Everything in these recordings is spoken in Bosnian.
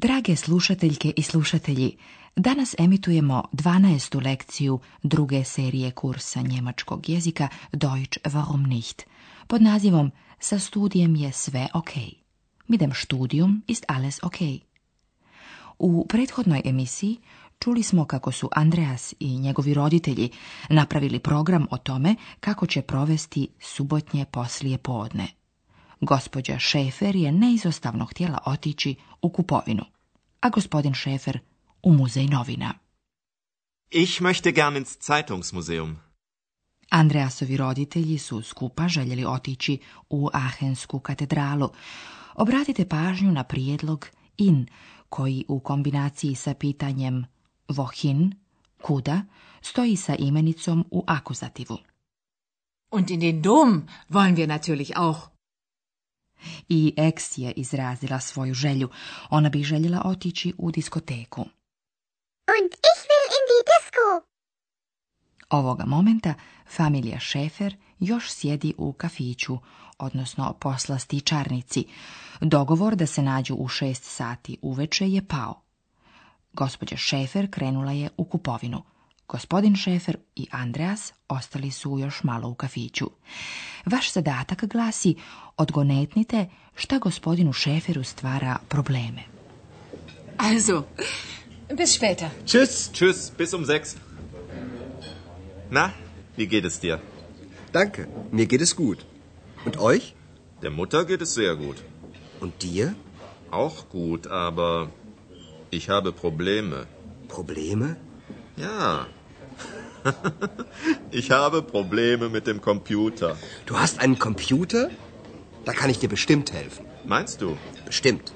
Drage slušateljke i slušatelji, danas emitujemo 12. lekciju druge serije kursa njemačkog jezika Deutsch warum nicht pod nazivom Sa studijem je sve ok. Mit dem Studium ist alles ok. U prethodnoj emisiji čuli smo kako su Andreas i njegovi roditelji napravili program o tome kako će provesti subotnje poslije podne. Gospođa Šefer je neizostavno htjela otići u kupovinu, a gospodin Šefer u muzej novina. Ich möchte gern ins Zeitungsmuseum. Andreasovi roditelji su skupa željeli otići u Ahensku katedralu. Obratite pažnju na prijedlog in, koji u kombinaciji sa pitanjem vohin, kuda, stoji sa imenicom u akuzativu. Und in den Dom wollen wir natürlich auch. I Eks je izrazila svoju želju. Ona bi željela otići u diskoteku. Und ich will in die Disco. Ovoga momenta familija Šefer još sjedi u kafiću, odnosno poslasti čarnici. Dogovor da se nađu u šest sati uveče je pao. Gospođa Šefer krenula je u kupovinu. Gospodin Šefer i Andreas ostali su još malo u kafiću. Vaš zadatak glasi odgonetnite šta gospodinu Šeferu stvara probleme. Also, bis später. Tschüss, tschüss, bis um sechs. Na, wie geht es dir? Danke, mir geht es gut. Und euch? Der Mutter geht es sehr gut. Und dir? Auch gut, aber ich habe Probleme. Probleme? Ja, ich habe Probleme mit dem Computer. Du hast einen Computer? Da kann ich dir bestimmt helfen. Meinst du? Bestimmt.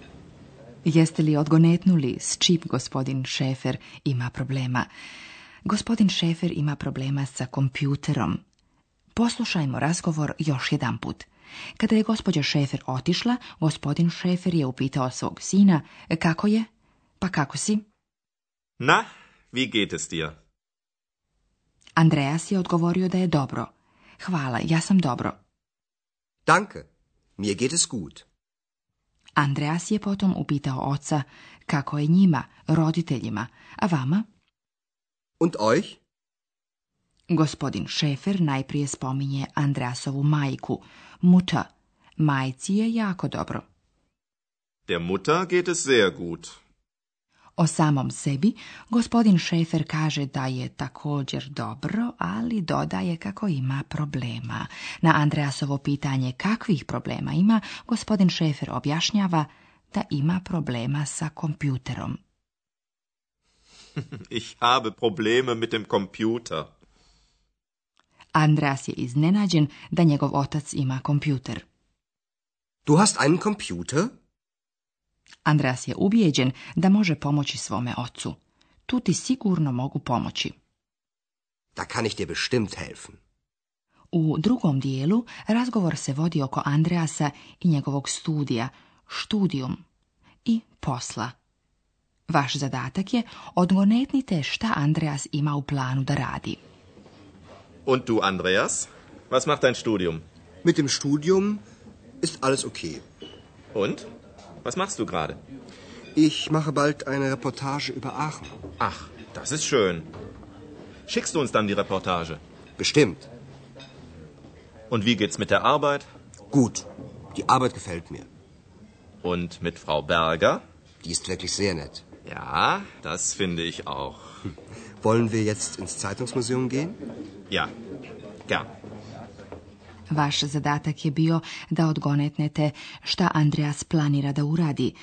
Jeste li odgonetnuli s čip, gospodin Šefer ima problema? Gospodin Šefer ima problema sa kompjuterom. Poslušajmo razgovor još jedan put. Kada je gospođa Šefer otišla, gospodin Šefer je upitao svog sina kako je, pa kako si? Na, wie geht es dir? Andreas je odgovorio da je dobro. Hvala, ja sam dobro. Danke, mir geht es gut. Andreas je potom upitao oca kako je njima, roditeljima, a vama? Und euch? Gospodin Šefer najprije spominje Andreasovu majku, muta. Majci je jako dobro. Der Mutter geht es sehr gut. O samom sebi gospodin Šefer kaže da je također dobro, ali dodaje kako ima problema. Na Andreasovo pitanje kakvih problema ima, gospodin Šefer objašnjava da ima problema sa kompjuterom. Ich habe probleme mit dem computer. Andreas je iznenađen da njegov otac ima kompjuter. Du hast einen computer? Andreas je ubijeđen da može pomoći svome ocu. Tu ti sigurno mogu pomoći. Da kan ich dir bestimmt helfen. U drugom dijelu razgovor se vodi oko Andreasa i njegovog studija, študijum i posla. Vaš zadatak je odgonetnite šta Andreas ima u planu da radi. Und du, Andreas? Was macht dein Studium? Mit dem Studium ist alles okay. Und? Was machst du gerade? Ich mache bald eine Reportage über Aachen. Ach, das ist schön. Schickst du uns dann die Reportage? Bestimmt. Und wie geht's mit der Arbeit? Gut. Die Arbeit gefällt mir. Und mit Frau Berger? Die ist wirklich sehr nett. Ja, das finde ich auch. Hm. Wollen wir jetzt ins Zeitungsmuseum gehen? Ja, gern. Vaš zadatak je bio da odgonetnete šta Andreas planira da uradi.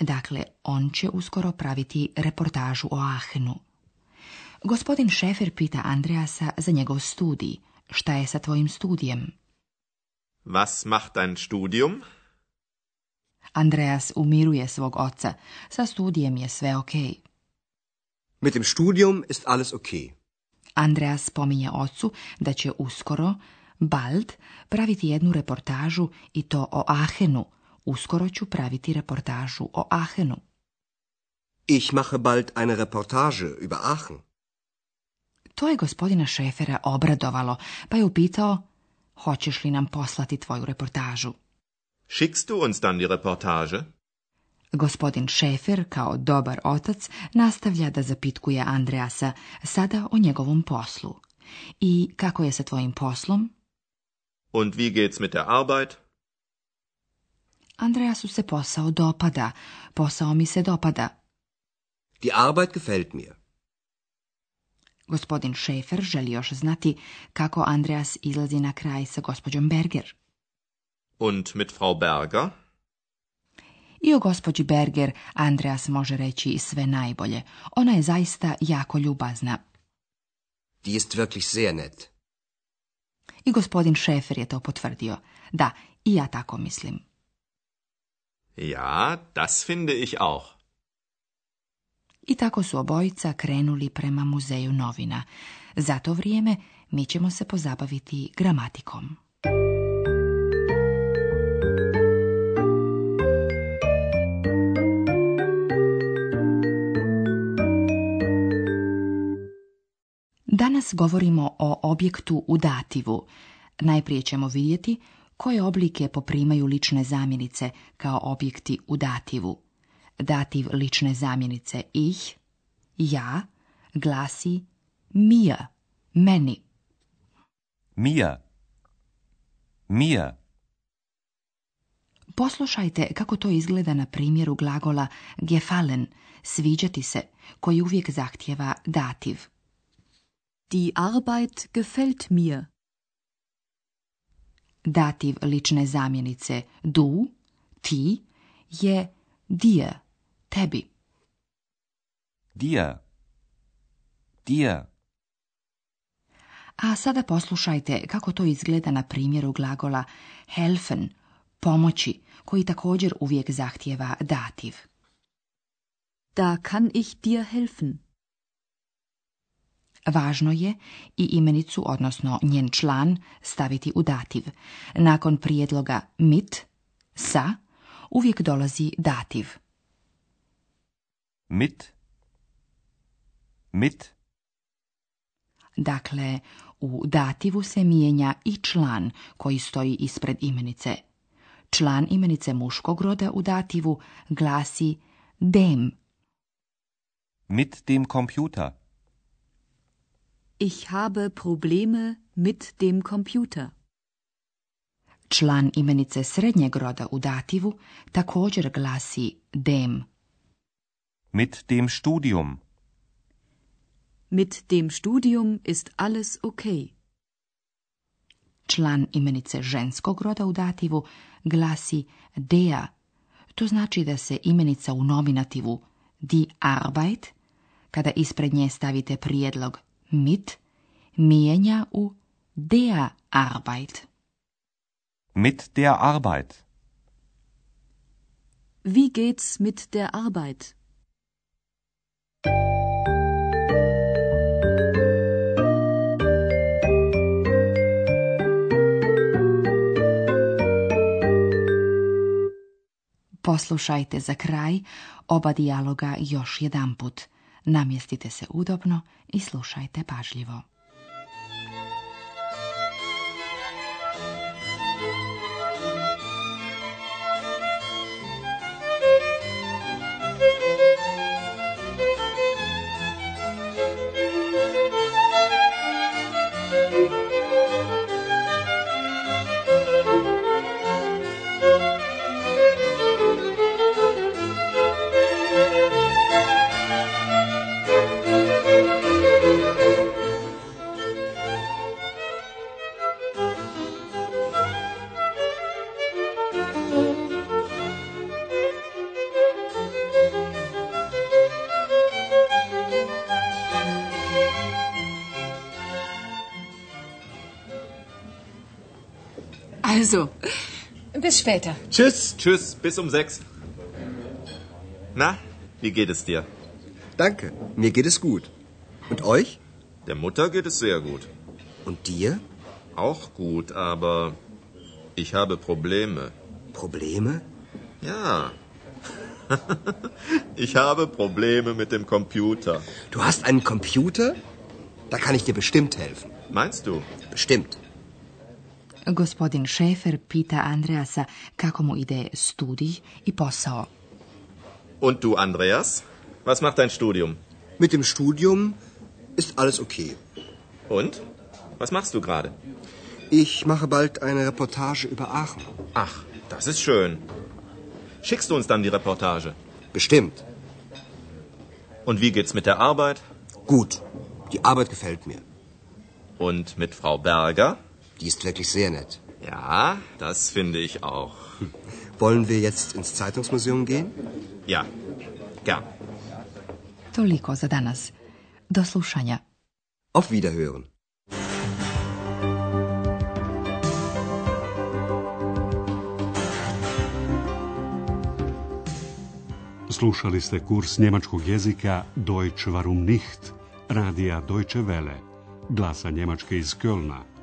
Dakle, on će uskoro praviti reportažu o Ahenu. Gospodin Šefer pita Andreasa za njegov studij. Šta je sa tvojim studijem? Was macht dein studium? Andreas umiruje svog oca. Sa studijem je sve ok. Mit dem studium ist alles ok. Andreas spominje ocu da će uskoro Bald praviti jednu reportažu i to o Ahenu. Uskoro ću praviti reportažu o Ahenu. Ich mache bald eine Reportage über Aachen. To je gospodina Šefera obradovalo, pa je upitao, hoćeš li nam poslati tvoju reportažu? Schickst du uns dann die Reportage? Gospodin Šefer, kao dobar otac, nastavlja da zapitkuje Andreasa, sada o njegovom poslu. I kako je sa tvojim poslom? Und wie geht's mit der Arbeit? Andreasu se posao dopada. Posao mi se dopada. Die Arbeit gefällt mir. Gospodin Šefer želi još znati kako Andreas izlazi na kraj sa gospođom Berger. Und mit Frau Berger? I o gospođi Berger Andreas može reći sve najbolje. Ona je zaista jako ljubazna. Die ist wirklich sehr nett i gospodin Šefer je to potvrdio. Da, i ja tako mislim. Ja, das finde ich auch. I tako su obojica krenuli prema muzeju novina. Za to vrijeme mi ćemo se pozabaviti gramatikom. Danas govorimo o objektu u dativu. Najprije ćemo vidjeti koje oblike poprimaju lične zamjenice kao objekti u dativu. Dativ lične zamjenice ih, ja, glasi mija, meni. Mija, mija. Poslušajte kako to izgleda na primjeru glagola gefallen, sviđati se, koji uvijek zahtjeva dativ. Die Arbeit gefällt mir. Dativ lične zamjenice du, ti je dir, tebi. Dir. Dir. A sada poslušajte kako to izgleda na primjeru glagola helfen, pomoći, koji također uvijek zahtjeva dativ. Da kann ich dir helfen. Važno je i imenicu, odnosno njen član, staviti u dativ. Nakon prijedloga mit, sa, uvijek dolazi dativ. Mit, mit. Dakle, u dativu se mijenja i član koji stoji ispred imenice. Član imenice muškog roda u dativu glasi dem. Mit dem Computer. Ich habe Probleme mit dem Computer. Član imenice srednjeg roda u dativu također glasi dem. Mit dem Studium. Mit dem Studium ist alles okay. Član imenice ženskog roda u dativu glasi dea. To znači da se imenica u nominativu die Arbeit, kada ispred nje stavite prijedlog mit mijenja u der Arbeit. Mit der Arbeit. Wie geht's mit der Arbeit? Poslušajte za kraj oba dijaloga još jedanput. Namjestite se udobno i slušajte pažljivo. Also, bis später. Tschüss. Tschüss, bis um sechs. Na, wie geht es dir? Danke, mir geht es gut. Und euch? Der Mutter geht es sehr gut. Und dir? Auch gut, aber ich habe Probleme. Probleme? Ja. ich habe Probleme mit dem Computer. Du hast einen Computer? Da kann ich dir bestimmt helfen. Meinst du? Bestimmt. Gospodin Schäfer pita Andreasa kako mu ide studij i posao. Und du, Andreas? Was macht dein Studium? Mit dem Studium ist alles okay. Und? Was machst du gerade? Ich mache bald eine Reportage über Aachen. Ach, das ist schön. Schickst du uns dann die Reportage? Bestimmt. Und wie geht's mit der Arbeit? Gut. Die Arbeit gefällt mir. Und mit Frau Berger? Die ist wirklich sehr nett. Ja, das finde ich auch. Wollen wir jetzt ins Zeitungsmuseum gehen? Ja, gern. Toliko za danas. Do slušanja. Auf Wiederhören. Slušali ste kurs njemačkog jezika Deutsch warum nicht, radija Deutsche Welle, glasa Njemačke iz Kölna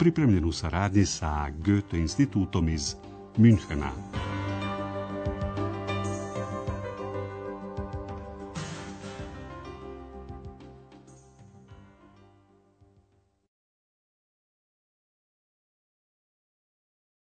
pripremljen u saradnji sa Goethe institutom iz Münchena.